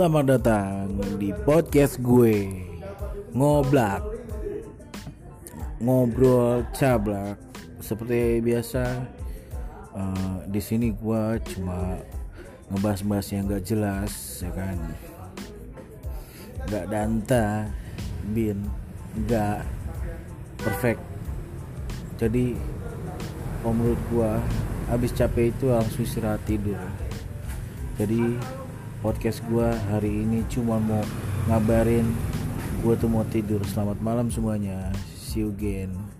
Selamat datang di podcast gue Ngoblak. Ngobrol cablak Seperti biasa uh, Di sini gue cuma Ngebahas-bahas yang gak jelas ya kan? Gak danta Bin Gak Perfect. Jadi Kalau menurut gue Habis capek itu langsung istirahat tidur. Jadi podcast gue hari ini cuma mau ngabarin gue tuh mau tidur. Selamat malam semuanya. See you again